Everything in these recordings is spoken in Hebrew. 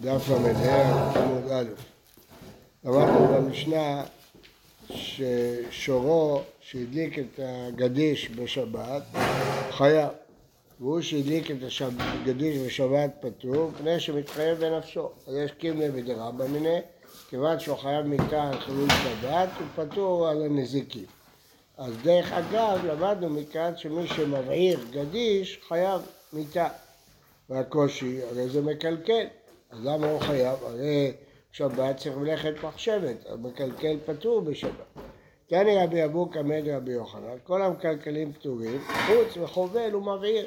דף ל"ה, עמוד א'. למדנו במשנה ששורו שהדליק את הגדיש בשבת חייב, והוא שהדליק את הגדיש בשבת פטור, מפני שמתחייב בנפשו. אז יש קימלה בדרבא מיניה, כיוון שהוא חייב מיתה על חילול שבת, הוא פטור על הנזיקים. אז דרך אגב, למדנו מכאן שמי שמבעיר גדיש חייב מיתה. והקושי, הרי זה מקלקל. אז למה הוא חייב? הרי שבת צריך מלאכת מחשבת, אז מקלקל פטור בשבת. תני רבי אבוק עמד רבי יוחנן, כל המקלקלים פטורים, חוץ וחובל ומבעיר.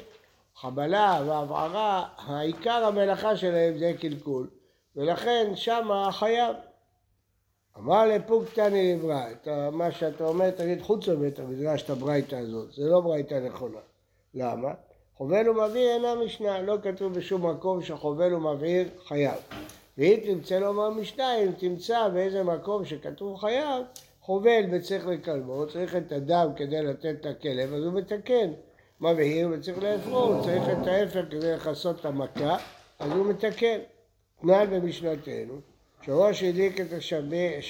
חבלה והבערה, העיקר המלאכה שלהם זה קלקול, ולכן שמה חייב. אמר לפוק תני לברא, מה שאתה אומר תגיד חוץ מבית המדרש את הברייתא הזאת, זה לא ברייתא נכונה. למה? חובל ומבעיר אינה משנה, לא כתוב בשום מקום שחובל ומבעיר חייב. ואם תמצא לומר משנה, אם תמצא באיזה מקום שכתוב חייב, חובל וצריך לכלבו, צריך את הדם כדי לתת הכלב, אז הוא מתקן. מבעיר וצריך לאפרו, צריך את האפר כדי לכסות את המכה, אז הוא מתקן. תנאי במשנתנו, שראש הדליק את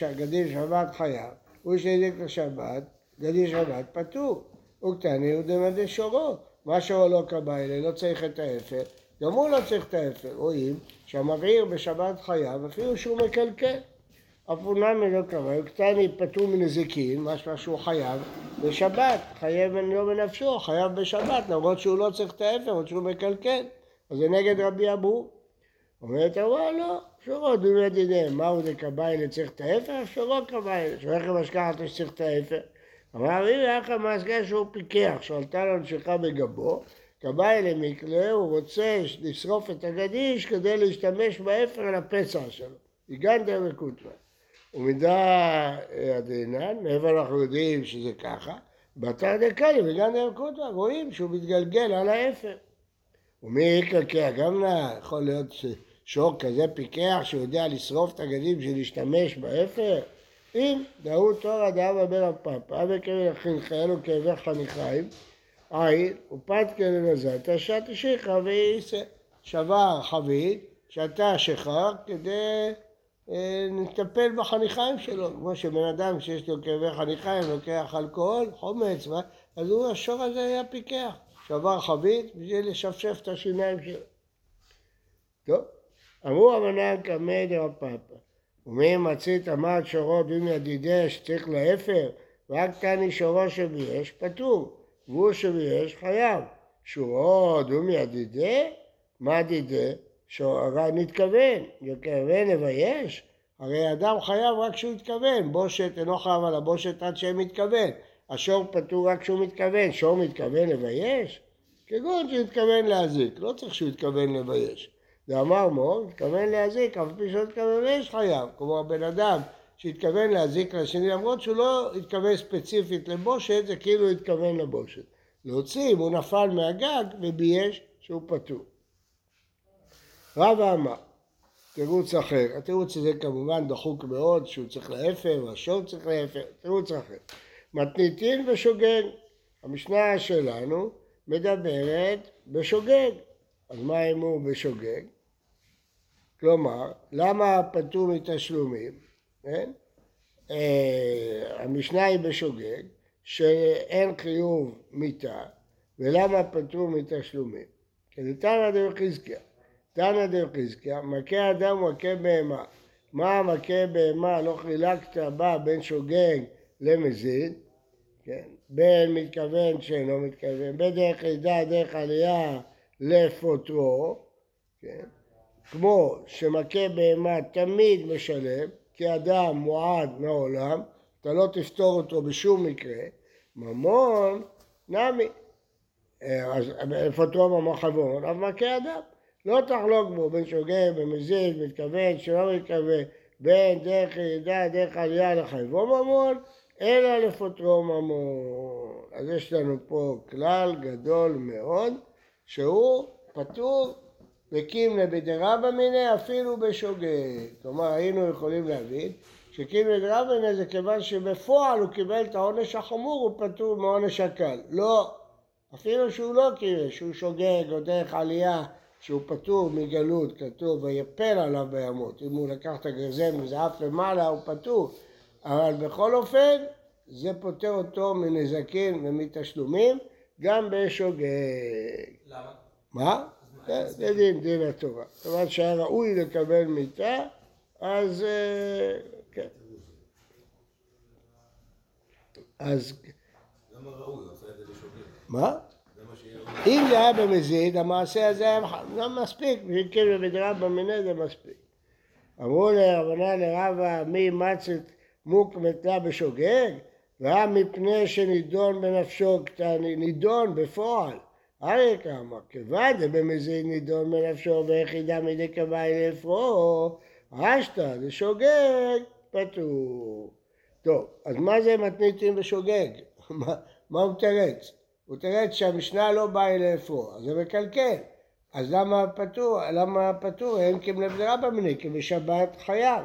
הגדיל שבת חייב, הוא שהדליק את השבת, גדיל שבת פטור. וקטני הוא דמדי שורו. מה לא כבאי, לא צריך את האפר, גם הוא לא צריך את האפר. רואים שהמבעיר בשבת חייב, אפילו שהוא מקלקל. נמי לא כבאי, וקטני פטור מנזיקין, משמע שהוא חייב בשבת, חייב לא בנפשו, חייב בשבת, למרות שהוא לא צריך את האפר, למרות שהוא מקלקל. אז זה נגד רבי אבו. אומרת הרב, לא, שורו דו ידידיהם, מהו דקבאי צריך את האפר? שורו קבאי, שולח למשכחת שצריך את האפר. אמר רבי יחד מעסקה שהוא פיקח, שעלתה לו נשיכה בגבו, כבאי למקלה, הוא רוצה לשרוף את הגדיש כדי להשתמש באפר על הפצע שלו. הגנדר וקוטמן. ומידה הדינן, מאיפה אנחנו יודעים שזה ככה? בתר דקאלי וגנדר וקוטמן, רואים שהוא מתגלגל על האפר. ומי יקרקע? גם יכול להיות שור כזה פיקח שיודע לשרוף את הגדיש בשביל להשתמש באפר? אם דהו תור אדם אבר הפאפה וכאלה חינכיין וכאבי חניכיים, עין ופתקה לנזלת שתשיכה וייסה. שבר חבית, שתה שכר כדי אה, לטפל בחניכיים שלו, כמו שבן אדם שיש לו כאבי חניכיים לוקח אלכוהול, חומץ, אז הוא השור הזה היה פיקח, שבר חבית בשביל לשפשף את השיניים שלו. טוב, אמרו המנהל קמא דרפאפה ומי מצית אמרת שורו דין ידידיה שצריך לאפר, רק תני שורו שביש, פטור, והוא שביש חייב. שורו דום ידידה? מה דידה? הרי נתכוון, יקרבן לבייש? הרי אדם חייב רק כשהוא התכוון, בושת אינו חייב על הבושת עד שהם מתכוון. השור פטור רק כשהוא מתכוון, שור מתכוון לבייש? כגון שהוא התכוון להזיק, לא צריך שהוא התכוון לבייש. ואמר מור, התכוון להזיק, אף פי שלא התכוון לבייש חייב. כלומר, בן אדם שהתכוון להזיק לשני, למרות שהוא לא התכוון ספציפית לבושת, זה כאילו התכוון לבושת. להוציא אם הוא נפל מהגג ובייש שהוא פטור. רבא אמר, תירוץ אחר, התירוץ הזה כמובן דחוק מאוד, שהוא צריך לאפר, והשור צריך לאפר, תירוץ אחר. מתניתין ושוגג. המשנה שלנו מדברת בשוגג. אז מה אם הוא בשוגג? כלומר, למה פטור מתשלומים? כן? אה, המשנה היא בשוגג, שאין חיוב מיתה, ולמה פטור מתשלומים? כי תנא דרך חזקיה. תנא דרך חזקיה, מכה אדם ומכה בהמה. מה מכה בהמה לא חילקת בה בין שוגג למזיד, כן? בין מתכוון שאינו מתכוון, בדרך לידה, דרך עלייה לפוטרו, כן? כמו שמכה בהמה תמיד משלם, כי אדם מועד מהעולם, אתה לא תפתור אותו בשום מקרה, ממון נמי. אז לפוטרו ממון חברון, אבל מכה אדם. לא תחלוק בו בין שוגג, במזיד, מתכוון, שלא מתכוון, בין דרך ירידה, דרך עלייה לחייבו ממון, אלא לפוטרו ממון. אז יש לנו פה כלל גדול מאוד, שהוא פטור וקימנה בדרבא מיניה אפילו בשוגג. כלומר היינו יכולים להבין שקימנה דרבא מיניה זה כיוון שבפועל הוא קיבל את העונש החמור הוא פטור מעונש הקל. לא, אפילו שהוא לא קיבל, שהוא שוגג או דרך עלייה שהוא פטור מגלות, כתוב ויפל עליו בימות, אם הוא לקח את הגרזן וזעף למעלה הוא פטור, אבל בכל אופן זה פוטר אותו מנזקים ומתשלומים גם בשוגג. למה? מה? זה דין, דין התורה. כיוון שהיה ראוי לקבל מיתה, אז אה, כן. אז... למה ראוי? מה? אם זה היה במזיד, המעשה הזה היה לא מספיק, בשביל כאילו בדרבא מיניה זה מספיק. אמרו לרבנה לרבא מי מצת מוק מתלה בשוגג, והיה מפני שנידון בנפשו, נידון בפועל. אריה כמה, כיוון דבמזיד נידון בנפשו ויחידה מדי קבעי לאפרו, רשתא דשוגג פטור. טוב, אז מה זה מתניתין בשוגג? מה, הוא תרץ? הוא תרץ שהמשנה לא באה לאפרו, אז זה מקלקל. אז למה פטור? למה פטור? אין כמלב דרבא מיני, כי בשבת חייב.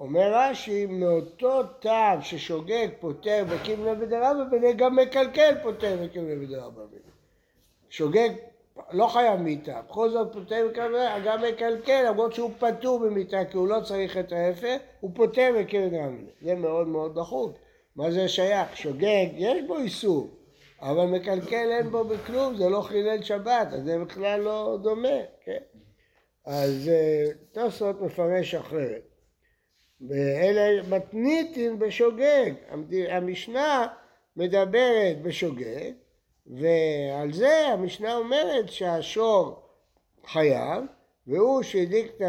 אומר רש"י, מאותו טעם ששוגג פוטר בקימלה בדרבא מיני, גם מקלקל פוטר בקימלה בדרבא מיני. שוגג לא חייב מיתה, בכל זאת פוטר בקימלה, גם מקלקל, למרות שהוא פטור במיתה, כי הוא לא צריך את ההפך, הוא פוטר בדרבא מיני. זה מאוד מאוד דחוק. מה זה שייך? שוגג, יש בו איסור, אבל מקלקל אין בו בכלום, זה לא חילל שבת, אז זה בכלל לא דומה, כן? אז אה, תוספות מפרש אחרת. ואלה מתניתין בשוגג. המשנה מדברת בשוגג, ועל זה המשנה אומרת שהשור חייב, והוא שהדליק את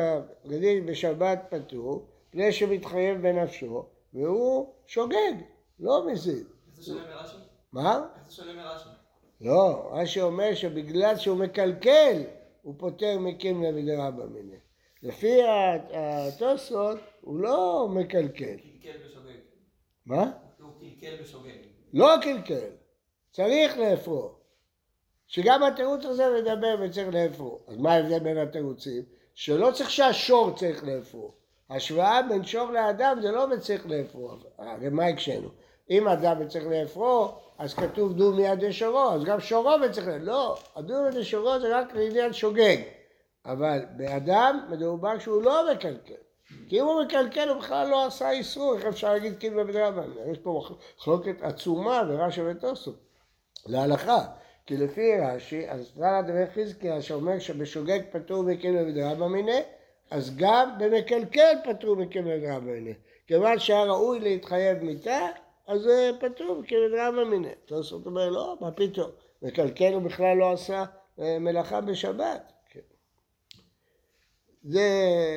הגליל בשבת פטור, פני שמתחייב בנפשו, והוא שוגג, לא מזיד. זה שונה מרש"י? מה? זה שונה מרש"י? לא, רש"י אומר שבגלל שהוא מקלקל, הוא פוטר מקימלה מדרבא מיניה. לפי התוספות, הוא לא מקלקל. קלקל בשוגג. מה? הוא קלקל בשוגג. לא קלקל, צריך לאפרו. שגם התירוץ הזה מדבר וצריך לאפרו. אז מה ההבדל בין התירוצים? שלא צריך שהשור צריך לאפרו. השוואה בין שור לאדם זה לא בצריך לאפרו. הרי מה הקשינו? אם אדם בצריך לאפרו, אז כתוב דו מיד לשורו, אז גם שורו בצריך לאפרו. לא, הדו מיד לשורו זה רק לעניין שוגג. אבל באדם מדובר שהוא לא מקלקל. כי אם הוא מקלקל הוא בכלל לא עשה איסור, איך אפשר להגיד כאילו בדרבן? יש פה מחלוקת עצומה ברש"י וטוסו, להלכה. כי לפי רש"י, אז תראה דברי חזקיה שאומר שבשוגג פטור מכאילו בדרבן מיניה, אז גם במקלקל פטור מכאילו בדרבן מיניה. כיוון שהיה ראוי להתחייב מיתה, אז זה פטור מכאילו בדרבן מיניה. טוסו אומר לא, מה פתאום? מקלקל הוא בכלל לא עשה אה, מלאכה בשבת. זה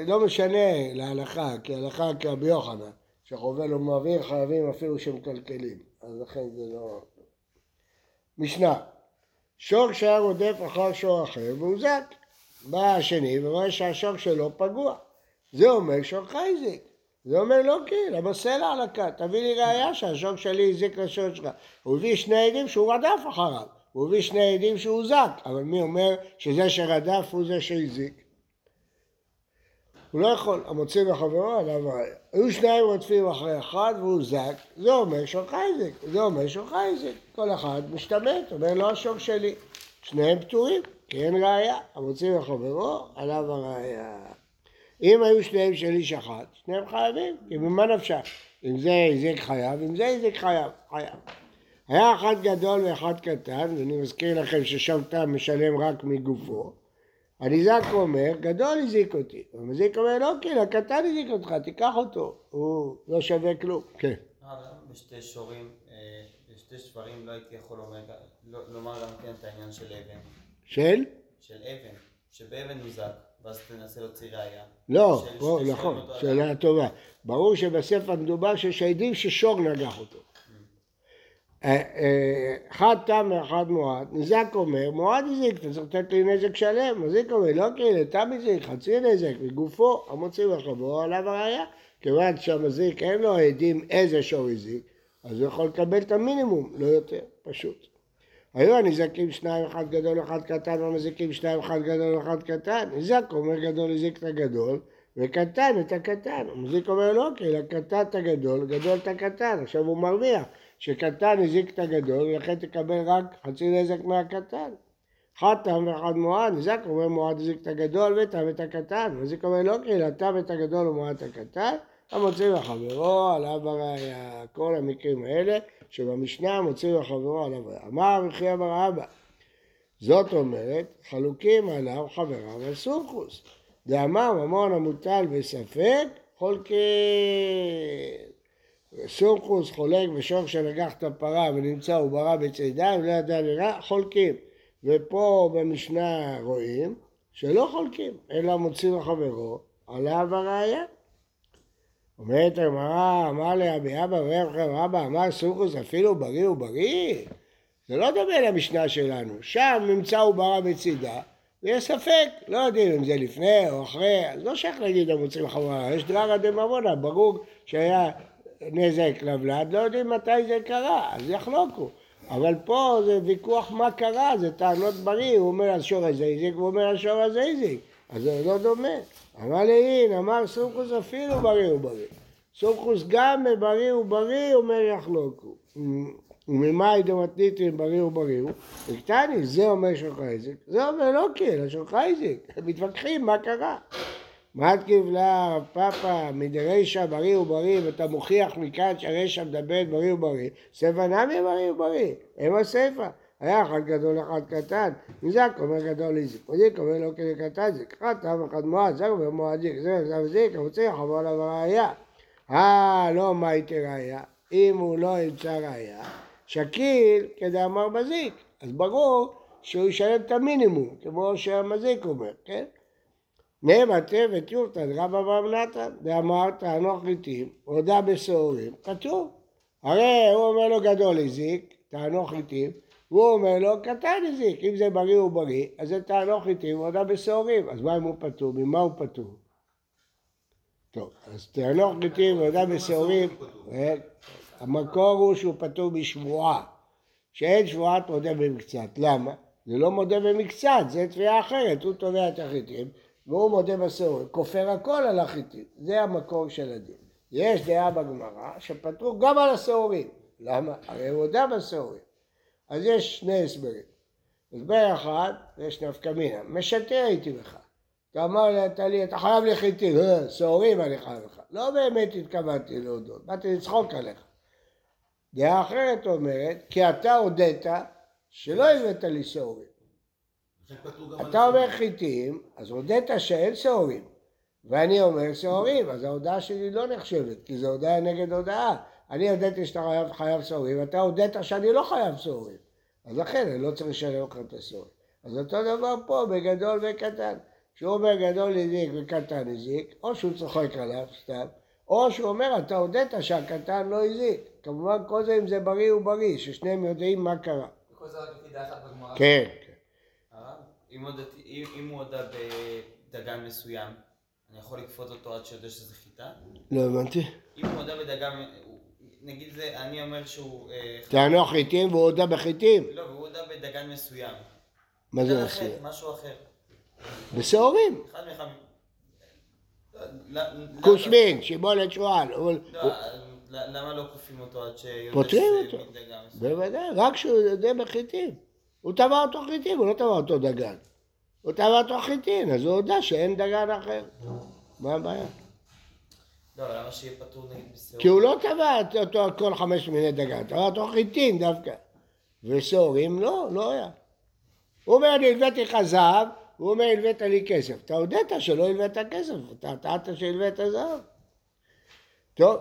לא משנה להלכה, כי הלכה כרבי יוחנן, שחובל ומעביר חייבים אפילו שמקלקלים, אז לכן זה לא... משנה, שור שהיה רודף אחר שור אחר והוא זק. בא השני ורואה שהשור שלו פגוע. זה אומר שור חייזיק. זה אומר לא כן, למה סלע על הכת? תביא לי ראייה שהשור שלי הזיק לשור שלך. הוא הביא שני עדים שהוא רדף אחריו. הוא הביא שני עדים שהוא זק. אבל מי אומר שזה שרדף הוא זה שהזיק? הוא לא יכול, המוציא מחברו עליו ראיה. היו שניים רודפים אחרי אחד והוא זק, זה אומר שור חייזק, זה אומר שור חייזק. כל אחד משתמט, אומר לא השור שלי. שניהם פטורים, כי אין ראיה. המוציא מחברו עליו הראיה. אם היו שניהם של איש אחד, שניהם חייבים, כי ממה נפשך? אם זה הזיק חייב, אם זה הזיק חייב, חייב. היה אחד גדול ואחד קטן, ואני מזכיר לכם ששם משלם רק מגופו. הניזק אומר, גדול הזיק אותי. המזיק אומר, לא כן, הקטן הזיק אותך, תיקח אותו, הוא לא שווה כלום. כן. בשתי שורים, אה, בשתי שברים לא הייתי יכול לא- לומר גם כן את העניין של אבן. של? של אבן, שבאבן הוא זק, ואז תנסה להוציא ראייה. לא, נכון, שאלה טובה. ברור שבספר מדובר שיש עדים ששור נגח אותו. אה, אה, אחד תם ואחד מועד, נזק אומר, מועד הזיק, אתה צריך לתת לי נזק שלם, מזיק אומר, לא כן, תם הזיק, חצי נזק, מגופו, המוציא וחברו עליו הראייה, כיוון שהמזיק אין לו עדים איזה שור הזיק, אז הוא יכול לקבל את המינימום, לא יותר, פשוט. היו הנזקים שניים, אחד גדול, אחד קטן, והמזיקים שניים, אחד גדול, אחד קטן. נזק אומר גדול הזיק את הגדול, וקטן את הקטן. המזיק אומר לא, כי לקטן את הגדול, גדול את הקטן. עכשיו הוא מרוויח. שקטן הזיק את הגדול, ולכן תקבל רק חצי נזק מהקטן. אחד תם ואחד מועד, נזק אומר מועד הזיק את הגדול ותם את הקטן, וזיק אומר לא אלא תם את הגדול ומועד את הקטן, המוציא לחברו עליו הראייה. כל המקרים האלה שבמשנה מוציא לחברו עליו הראייה. אמר רבי חייא בר אבא, זאת אומרת, חלוקים עליו חבריו על סומכוס. דאמר ממון המוטל בספק, חולקים. סומכוס חולק בשור שנגח את הפרה ונמצא הוא ברא בצידה ולא ידע לרע, חולקים. ופה במשנה רואים שלא חולקים, אלא מוציא לחברו עליו הראייה. אומרת הגמרא, אמר לי אבי אבא ורב אבא אמר סומכוס אפילו בריא הוא בריא. זה לא דומה למשנה שלנו, שם נמצא ברא בצידה ויש ספק, לא יודעים אם זה לפני או אחרי, אז לא שייך להגיד המוצאים לחברה, יש דררא דממונה, ברור שהיה נזק לבלד, לא יודעים מתי זה קרה, אז יחלוקו. אבל פה זה ויכוח מה קרה, זה טענות בריא, הוא אומר על שור הזייזיק, הוא אומר על שור הזייזיק, אז זה לא דומה. אמר הנה, אמר סומכוס אפילו בריא ובריא. סומכוס גם בריא ובריא, אומר יחלוקו. וממאי דמתניתין בריא ובריא, וקטני, זה אומר שולחי איזיק, זה אומר לא כן, השולחי איזיק, הם מתווכחים מה קרה. מתקיב לה רב פאפא מדרישא בריא ובריא ואתה מוכיח מכאן שהרישא מדברת בריא ובריא, ספא נמי בריא ובריא, הם הספא. היה אחד גדול אחד קטן, נזק אומר גדול איזיק, מזיק אומר לא כדי קטן זיק, תם אחד מועד, זה אומר מועד זיק, זה זה וזיק, המוציא חבור עליו ראייה. אה, לא מה הייתי ראייה, אם הוא לא ימצא ראייה, שקיל כדאמר מזיק, אז ברור שהוא ישלם את המינימום, כמו שהמזיק אומר, כן? נאמר תבת יורתא דרבא בר נתן, דאמר תענוך חיטים, הודה בשעורים, כתוב. הרי הוא אומר לו גדול הזיק, תענוך חיטים, והוא אומר לו קטן הזיק, אם זה בריא הוא בריא, אז זה תענוך חיטים, הודה בשעורים, אז מה אם הוא פטור? ממה הוא פטור? טוב, אז תענוך חיטים והודה בשעורים, המקור הוא שהוא פטור בשבועה, שאין שבועת מודה במקצת, למה? זה לא מודה במקצת, זה תביעה אחרת, הוא תובע את החיטים והוא מודה בשעורים, כופר הכל על החיטים, זה המקור של הדין. יש דעה בגמרא שפטרו גם על השעורים, למה? הרי הוא הודה בשעורים. אז יש שני הסברים. הסבר אחד, יש נפקא מינה, משתה הייתי בך. אתה אמר לי, אתה חייב לי חיטים, אה, אני חייב לך. לא באמת התכוונתי להודות, באתי לצחוק עליך. דעה אחרת אומרת, כי אתה הודית שלא הבאת לי שעורים. אתה אומר חיטים, אז הודית שאין שעורים. ואני אומר שעורים, אז ההודעה שלי לא נחשבת, כי זו הודעה נגד הודעה. אני הודיתי שאתה חייב, חייב שעורים, ואתה הודית שאני לא חייב שעורים. אז לכן אני לא צריך לשלם לך את השעורים. אז אותו דבר פה, בגדול וקטן. כשהוא אומר גדול הזיק וקטן הזיק, או שהוא צוחק עליו סתם, או שהוא אומר אתה הודית שהקטן לא הזיק. כמובן כל זה אם זה בריא הוא בריא, ששניהם יודעים מה קרה. וכל זה רק לפי דעה אחת בגמרא. כן, כן. אם הודעתי- אם אם הוא הודה בדגן מסוים, אני יכול לכפות אותו עד שיודע שזה חיטה? לא הבנתי. אם הוא הודה בדגן, נגיד זה, אני אומר שהוא... אה, טענו חיטים והוא הודה בחיטים. לא, והוא הודה בדגן מסוים. מה זה עושה? משהו אחר. בשעורים. אחד מאחד... לא, לא- כוסמין, שיבולת שועל. לא, ל- למה לא כופים אותו עד שיודע פותרים שזה אותו. מדגן מסוים? בוודאי, רק שהוא יודע בחיטים. הוא טבע אותו חיטים, הוא לא טבע אותו דגן. הוא טבע אותו חיטין, אז הוא הודה שאין דגן אחר. מה הבעיה? לא? כי הוא לא טבע אותו כל חמש מיני דגן, טבע אותו חיטין דווקא. ושעורים לא, לא היה. הוא אומר, אני הלוויתי לך זהב, הוא אומר, הלווית לי כסף. אתה הודית שלא הלווית כסף, אתה טענת שהלווית זהב. טוב,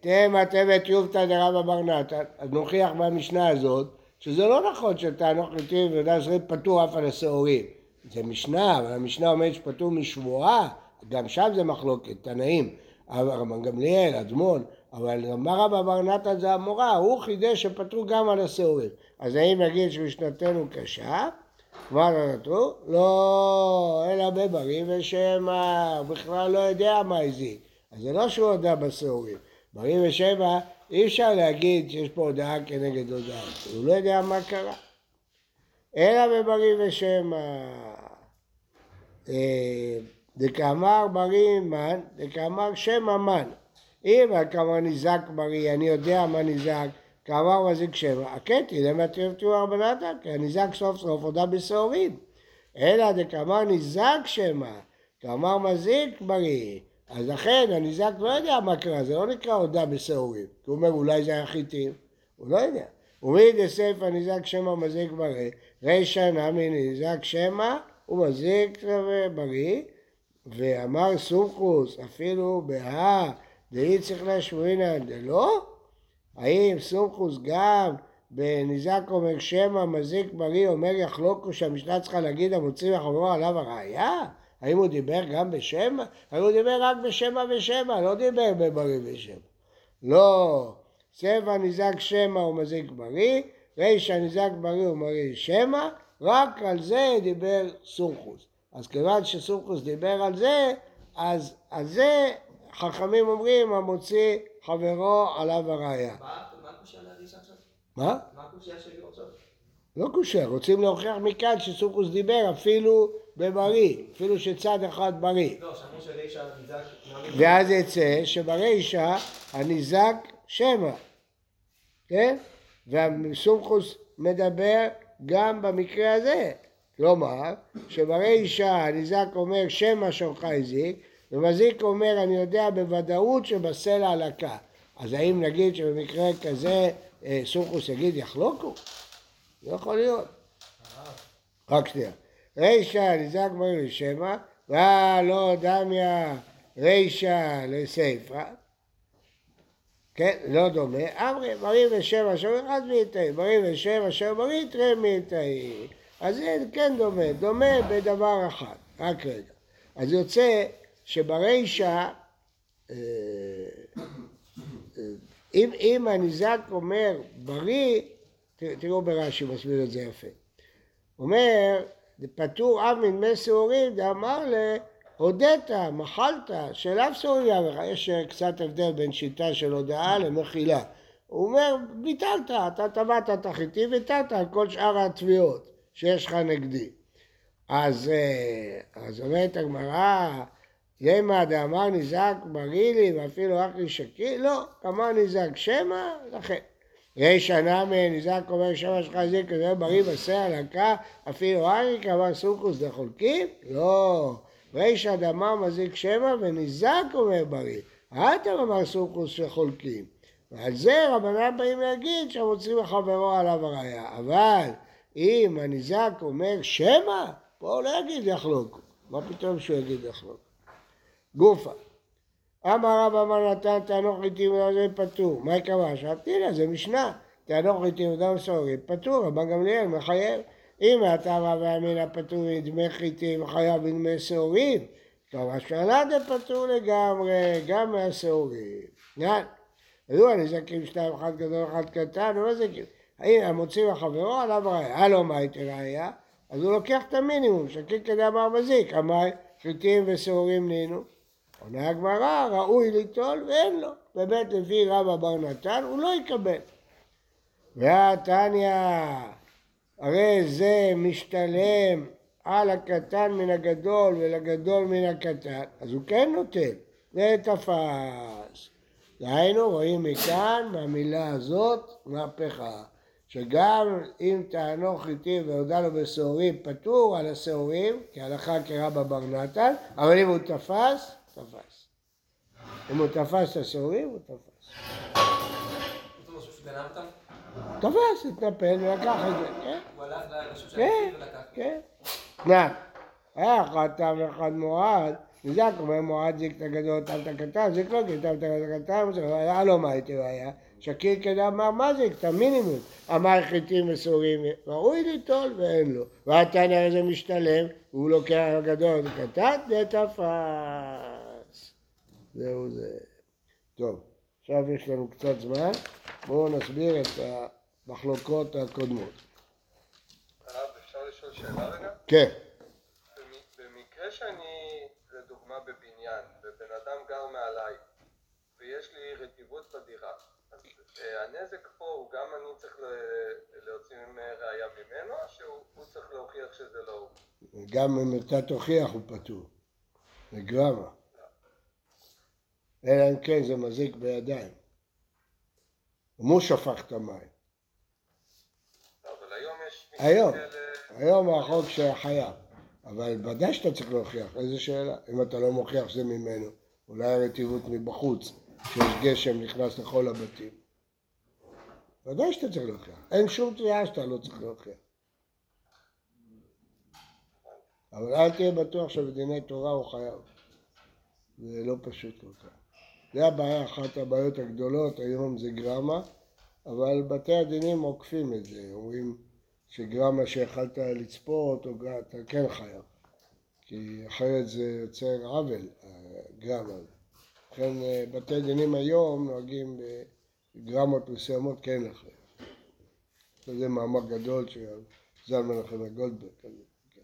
תהיה מטבת יובטא דרבא בר נתן, אז נוכיח במשנה הזאת שזה לא נכון שטענוך חיטין ויודע שזה פטור אף על השעורים. זה משנה, אבל המשנה אומרת שפטור משבועה, גם שם זה מחלוקת, תנאים. רבן גמליאל, אדמון, אבל אמר רבא בר נתן זה המורה, הוא חידש שפטרו גם על השעורים. אז האם נגיד שמשנתנו קשה? כבר נתנו? לא, אלא בבריא ושמא, בכלל לא יודע מה הזיק. אז זה לא שהוא הודה בשעורים. בריא ושמא, אי אפשר להגיד שיש פה הודעה כנגד הודעה. הוא לא יודע מה קרה. אלא בבריא ושמא. אה, דקאמר בריא מן, דקאמר שמא מן. אם הכמה נזק בריא, אני יודע מה נזק, כאמר מזיק שמא, הקטי למה תרפתו ארבנתא, כי הניזק סוף סוף הודה בשעורים. אלא דקאמר ניזק שמא, כאמר מזיק בריא. אז לכן הניזק לא יודע מה קרה, זה לא נקרא הודה בשעורים. הוא אומר אולי זה היה חיטים, הוא לא יודע. ומי דסייפא ניזק שמא מזיק בריא, רישא נמי ניזק שמא ומזיק בריא, ואמר סומכוס אפילו בהא דאי צריך להשמעינא דלא? האם סומכוס גם בניזק אומר שמא מזיק בריא אומר יחלוקו שהמשנה צריכה להגיד המוציא מחברו עליו הראייה? האם הוא דיבר גם בשמא? האם הוא דיבר רק בשמא ושמא, לא דיבר בבריא ושמא. לא, צבע ניזק שמא הוא מזיק בריא, רישא ניזק בריא הוא מריא שמא, רק על זה דיבר סומכוס. אז כיוון שסומכוס דיבר על זה, אז על זה חכמים אומרים המוציא חברו עליו הראייה. מה מה הקושייה להריסה עכשיו? מה? מה הקושייה שלי עכשיו? לא קושר, רוצים להוכיח מכאן שסומכוס דיבר אפילו בבריא, אפילו שצד אחד בריא. לא. ואז יצא שברישא הניזק שמא, כן? והסומכוס מדבר גם במקרה הזה. כלומר, שברישא הניזק אומר שמא שורך הזיק, ומזיק אומר אני יודע בוודאות שבסלע הלקה. אז האם נגיד שבמקרה כזה אה, סומכוס יגיד יחלוקו? לא יכול להיות. רק שנייה. רישא בריא לשמא, ולא דמיה רישא לסיפא. כן, לא דומה. אמרי, בריא ושם אשר אחד מאיתאי, בריא ושם אשר בריא תראה מאיתאי. אז זה כן דומה, דומה בדבר אחד. רק רגע. אז יוצא שברישא, אה, אה, אם, אם הניזק אומר בריא, תראו ברש"י מסביר את זה יפה. אומר, פטור אב מדמי שעורים, דאמר ל... הודית, מחלת, שלאו שעוריה לך. יש אה, קצת הבדל בין שיטה של הודאה למחילה. הוא אומר, ביטלת, אתה טבעת את החיטים, ויתרת על כל שאר התביעות שיש לך נגדי. אז, אה, אז אומרת הגמרא, ימא דאמר ניזק בריא ואפילו לי שקי? לא, אמר ניזק שמא, לכן. רישא נמי ניזק אומר שמא שלך זיק כזה בריא בסע לקה אפילו אריק אמר סוכוס דחולקים? לא. רישא דאמר מזיק שמא וניזק אומר בריא. האטר אמר סוכוס שחולקים. ועל זה רבנן באים להגיד שהמוצאים לחברו עליו הראייה. אבל אם הניזק אומר שמא, פה הוא לא יגיד יחלוק. מה פתאום שהוא יגיד יחלוק? גופה. אמר רב אמר נתן תענוך חיטים וזה פטור. מה יקבע? שאלתי לה, זה משנה. תענוך חיטים ודם סוהרים פטור, רבן גמליאל מחייב. אם אתה רב ואמינא פטור מדמי חיטים חייב בדמי שעורים, כמה שנה זה פטור לגמרי, גם מהשעורים. נען. היו הנזקים שניים, אחד גדול, אחד קטן, ומה זה כאילו? האם המוציא לחברו עליו ראיה? הלו מה הייתי ראיה? אז הוא לוקח את המינימום, שקיל כדי אמר מזיק, אמר חיטים ושעורים נינו. עונה הגמרא, ראוי ליטול ואין לו. באמת לפי רבא בר נתן, הוא לא יקבל. והתניא, הרי זה משתלם על הקטן מן הגדול ולגדול מן הקטן, אז הוא כן נותן, זה תפס. דהיינו, רואים מכאן, מהמילה הזאת, מהפכה. שגם אם טענו חיטים והודה לו בשעורים, פטור על השעורים, כהלכה כרבא בר נתן, אבל אם הוא תפס, תפס. אם הוא תפס את השעורים, הוא תפס. תפס, התנפל ולקח את זה, כן? הוא הלך כן, החיטים ולקח. כן. נא, היה אחד תם ואחד מועד, נזק אומר מועד זיק את הגדול, תם את הקטן, זיק לא כי תם את הקטן, זה היה לו מה הייתי ראיה, שקיר כדי אמר מה זיק, את המינימום, אמר חיטים וסורים, ראוי ליטול ואין לו, והתנא הזה משתלם, הוא לוקח הגדול וקטן, זה תפס. זהו זה. טוב, עכשיו יש לנו קצת זמן, בואו נסביר את המחלוקות הקודמות. הרב, אפשר לשאול שאלה רגע? כן. במ- במקרה שאני, לדוגמה, בבניין, ובן אדם גר מעליי, ויש לי רטיבות בדירה, אז אה, הנזק פה הוא גם אני צריך להוציא ראייה ממנו, או שהוא הוא צריך להוכיח שזה לא הוא? גם אם אתה תוכיח הוא פטור. לגמרי. אלא אם כן זה מזיק בידיים. הוא שפך את המים. לא, היום. היום. החוק שחייב, אבל ודאי שאתה צריך להוכיח, איזה שאלה, אם אתה לא מוכיח שזה ממנו, אולי הרטיבות מבחוץ, שיש גשם נכנס לכל הבתים. ודאי שאתה צריך להוכיח, אין שום תביעה שאתה לא צריך להוכיח. אבל אל תהיה בטוח שבדיני תורה הוא חייב. זה לא פשוט כל כך. זה הבעיה, אחת הבעיות הגדולות היום זה גרמה, אבל בתי הדינים עוקפים את זה, אומרים שגרמה שיכלת לצפות, או אתה כן חייב. כי אחרת זה יוצר עוול, הגרמה. לכן אה, בתי דינים היום נוהגים בגרמות מסוימות כן לחייב. זה מאמר גדול של זלמן נחמיה גולדברג. כזה, כן.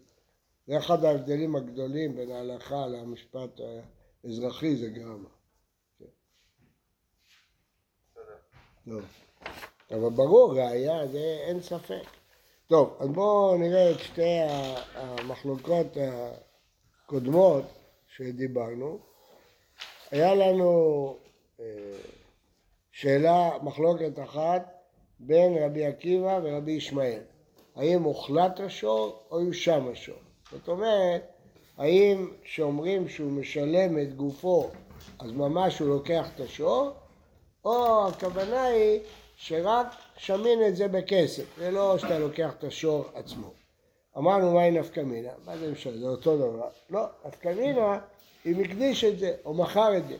זה אחד ההבדלים הגדולים בין ההלכה למשפט האזרחי, זה גרמה. טוב. אבל ברור, ראייה, זה אין ספק. טוב, אז בואו נראה את שתי המחלוקות הקודמות שדיברנו. היה לנו אה, שאלה, מחלוקת אחת בין רבי עקיבא ורבי ישמעאל. האם הוחלט השור או יושם השור? זאת אומרת, האם כשאומרים שהוא משלם את גופו, אז ממש הוא לוקח את השור, או הכוונה היא שרק שמין את זה בכסף, זה לא שאתה לוקח את השור עצמו. אמרנו מהי נפקא מינה, מה זה משנה, זה אותו דבר. לא, נפקא מינה, אם הקדיש את זה, או מכר את זה.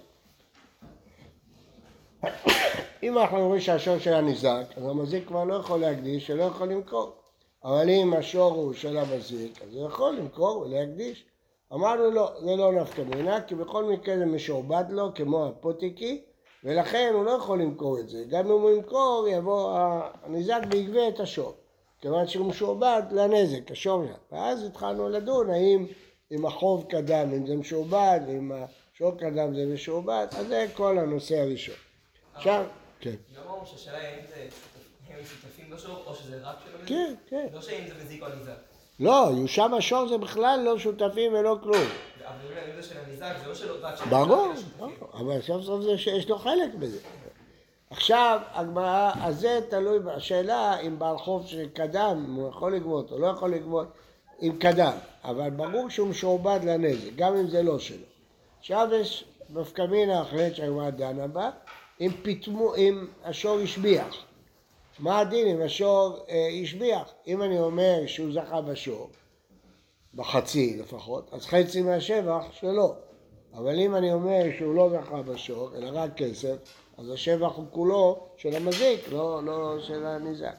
אם אנחנו אומרים שהשור שלה נזרק, אז המזיק כבר לא יכול להקדיש ולא יכול למכור. אבל אם השור הוא של המזיק, אז הוא יכול למכור ולהקדיש. אמרנו לא, זה לא נפקא מינה, כי בכל מקרה זה משועבד לו כמו הפוטיקי, ולכן הוא לא יכול למכור את זה. גם אם הוא ימכור, יבוא הניזק ויגבה את השור. כיוון שהוא משועבד לנזק, השור שלו. ואז התחלנו לדון האם אם החוב קדם, אם זה משועבד, אם השור קדם זה משועבד, אז זה כל הנושא הראשון. עכשיו, כן. לא אמרנו שהשאלה היא האם זה הם שותפים בשור או שזה רק של המזיק? כן, כן. לא שאם זה מזיק או ניזק. לא, יושם השור זה בכלל לא שותפים ולא כלום. לא ברור, אבל סוף סוף זה שיש לו חלק בזה. עכשיו, הגמרא, אז זה תלוי בשאלה אם בעל חוב שקדם, אם הוא יכול לגבות או לא יכול לגבות, אם קדם, אבל ברור שהוא משועבד לנזק, גם אם זה לא שלו. עכשיו יש נפקא מינה אחרת שהגמרא דנה בה, אם פיטמו, אם השור השביח. מה הדין אם השור אה, השביח? אם אני אומר שהוא זכה בשור, בחצי לפחות, אז חצי מהשבח שלו. אבל אם אני אומר שהוא לא זכה בשור, אלא רק כסף, אז השבח הוא כולו של המזיק, לא, לא של הניזק.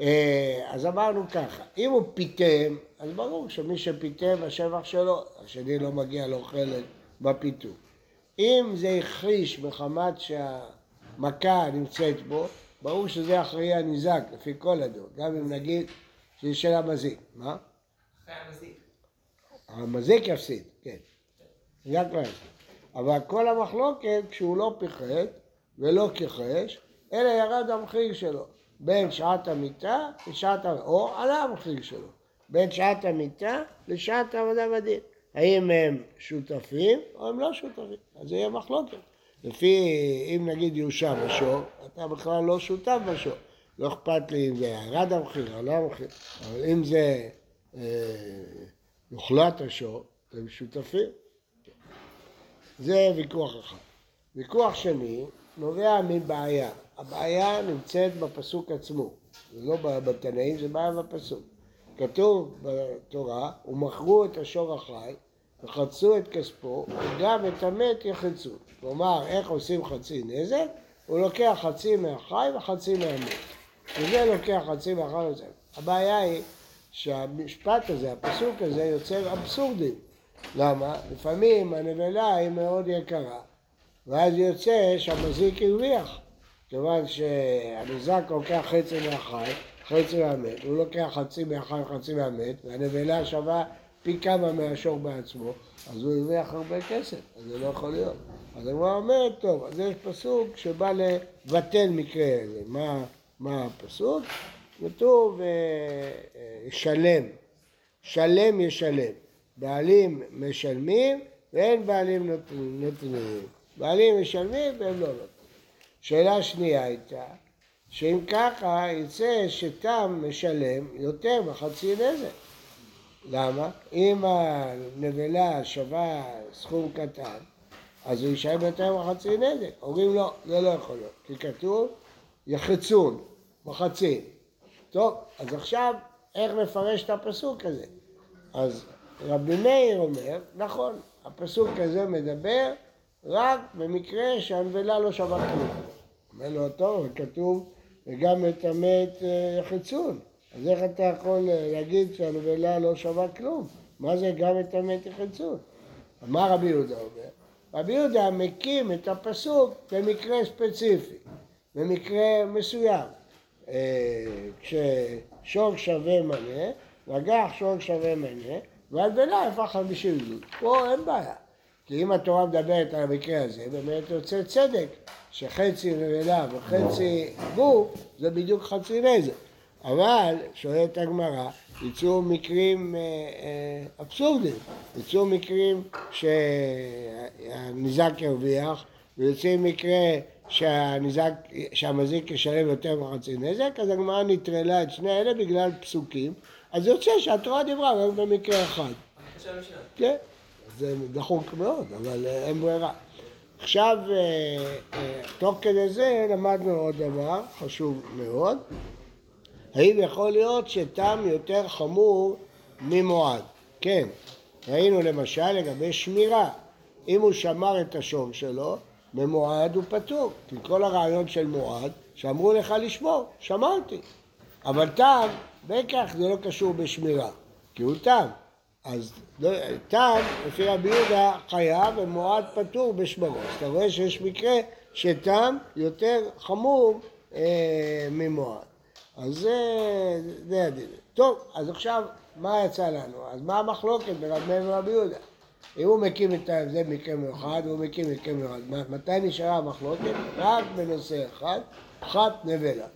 אה, אז אמרנו ככה, אם הוא פיטם, אז ברור שמי שפיטם השבח שלו, השני לא מגיע לו חלק בפיתום. אם זה החריש מחמת שהמכה נמצאת בו, ברור שזה אחראי הניזק, לפי כל הדעות, גם אם נגיד שזה של המזיק. מה? המזיק. יפסיד, כן. רק לא יפסיד. אבל כל המחלוקת כשהוא לא פיחת ולא כיחש, אלא ירד המחיר שלו. בין שעת המיטה לשעת. או עלה המחיר שלו. בין שעת המיטה לשעת העבודה בדין. האם הם שותפים או הם לא שותפים? אז זה יהיה מחלוקת. לפי, אם נגיד יושם השור, אתה בכלל לא שותף בשור. לא אכפת לי אם זה ירד המחיר, עלה המחיר. אבל אם זה יוחלט השור, הם שותפים. זה ויכוח אחד. ויכוח שני נובע מבעיה. הבעיה נמצאת בפסוק עצמו. זה לא בתנאים, זה בעיה בפסוק. כתוב בתורה, ומכרו את השור החי, וחצו את כספו, וגם את המת יחצו. כלומר, איך עושים חצי נזק? הוא לוקח חצי מהחי וחצי מהמת. וזה לוקח חצי מהחי מהמת. הבעיה היא שהמשפט הזה, הפסוק הזה, יוצר אבסורדים. למה? לפעמים הנבלה היא מאוד יקרה, ואז יוצא שהמזיק הרוויח. כיוון שהניזק לוקח חצי מהחי, חצי מהמת, הוא לוקח חצי מהחי וחצי מהמת, והנבלה שווה פי כמה מהשור בעצמו, אז הוא הרוויח הרבה כסף, אז זה לא יכול להיות. אז הגמרא אומרת, טוב, אז יש פסוק שבא לבטל מקרה הזה. מה, מה הפסוק? כתוב, ישלם, שלם ישלם. בעלים משלמים ואין בעלים נותנים. בעלים משלמים והם לא נותנים. שאלה שנייה הייתה, שאם ככה יצא שתם משלם יותר מחצי נזק. למה? אם הנבלה שווה סכום קטן, אז הוא יישאר ביותר מחצי נזק. אומרים לו, זה לא יכול להיות, כי כתוב יחצון, מחצית. טוב, אז עכשיו איך נפרש את הפסוק הזה? אז רבי מאיר אומר, נכון, הפסוק הזה מדבר רק במקרה שהנבלה לא שווה כלום. אומר לו, טוב, כתוב וגם את אה, יחצון. אז איך אתה יכול אה, להגיד שהנבלה לא שווה כלום? מה זה גם את יחצון? מה רבי יהודה אומר? רבי יהודה מקים את הפסוק במקרה ספציפי, במקרה מסוים. אה, כששור שווה מנה, נגח שור שווה מנה, והנבלה הפך חמישים גדוד. פה אין בעיה. כי אם התורה מדברת על המקרה הזה, באמת יוצא צדק, שחצי נבלה וחצי גוף זה בדיוק חצי נזק. אבל, שואלת הגמרא, יצאו מקרים אה, אה, אבסורדיים, יצאו מקרים שהניזק ירוויח, ויוצאים מקרה שהניזק, שהמזיק ישלם יותר מחצי נזק, אז הגמרא נטרלה את שני אלה בגלל פסוקים, אז יוצא שהתורה דיברה רק במקרה אחד. כן, זה דחוק מאוד, אבל אה, אין ברירה. עכשיו, אה, אה, תוך כדי זה למדנו עוד דבר חשוב מאוד. האם יכול להיות שתם יותר חמור ממועד? כן, ראינו למשל לגבי שמירה. אם הוא שמר את השור שלו, במועד הוא פטור. כי כל הרעיון של מועד, שאמרו לך לשמור, שמרתי. אבל תם, בכך זה לא קשור בשמירה, כי הוא תם. אז לא, תם, לפי רבי יהודה, חייב ומועד פטור בשמרו. אז אתה רואה שיש מקרה שתם יותר חמור אה, ממועד. אז זה, זה הדין. טוב, אז עכשיו, מה יצא לנו? אז מה המחלוקת בין רבי יהודה? אם הוא מקים את ההבדל מקרה מיוחד, הוא מקים מקרה מיוחד. מתי נשארה המחלוקת? רק בנושא אחד, פחת נבלה.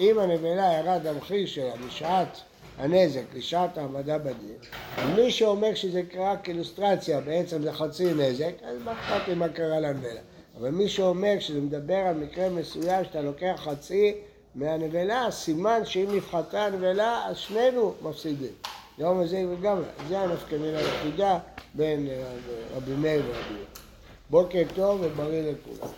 אם הנבלה ירד המחיר שלה בשעת הנזק, לשעת העמדה בדין, ומי שאומר שזה קרה כאילוסטרציה, בעצם זה חצי נזק, אז מה אכפת לי מה קרה לנבלה? אבל מי שאומר שזה מדבר על מקרה מסוים שאתה לוקח חצי מהנבלה, סימן שאם נפחתה הנבלה, אז שנינו מפסידים. יום הזה וגם, זה הנפקמינה היחידה בין אה, רבי מאיר ורבי יהודה. בוקר טוב ובריא לכולם.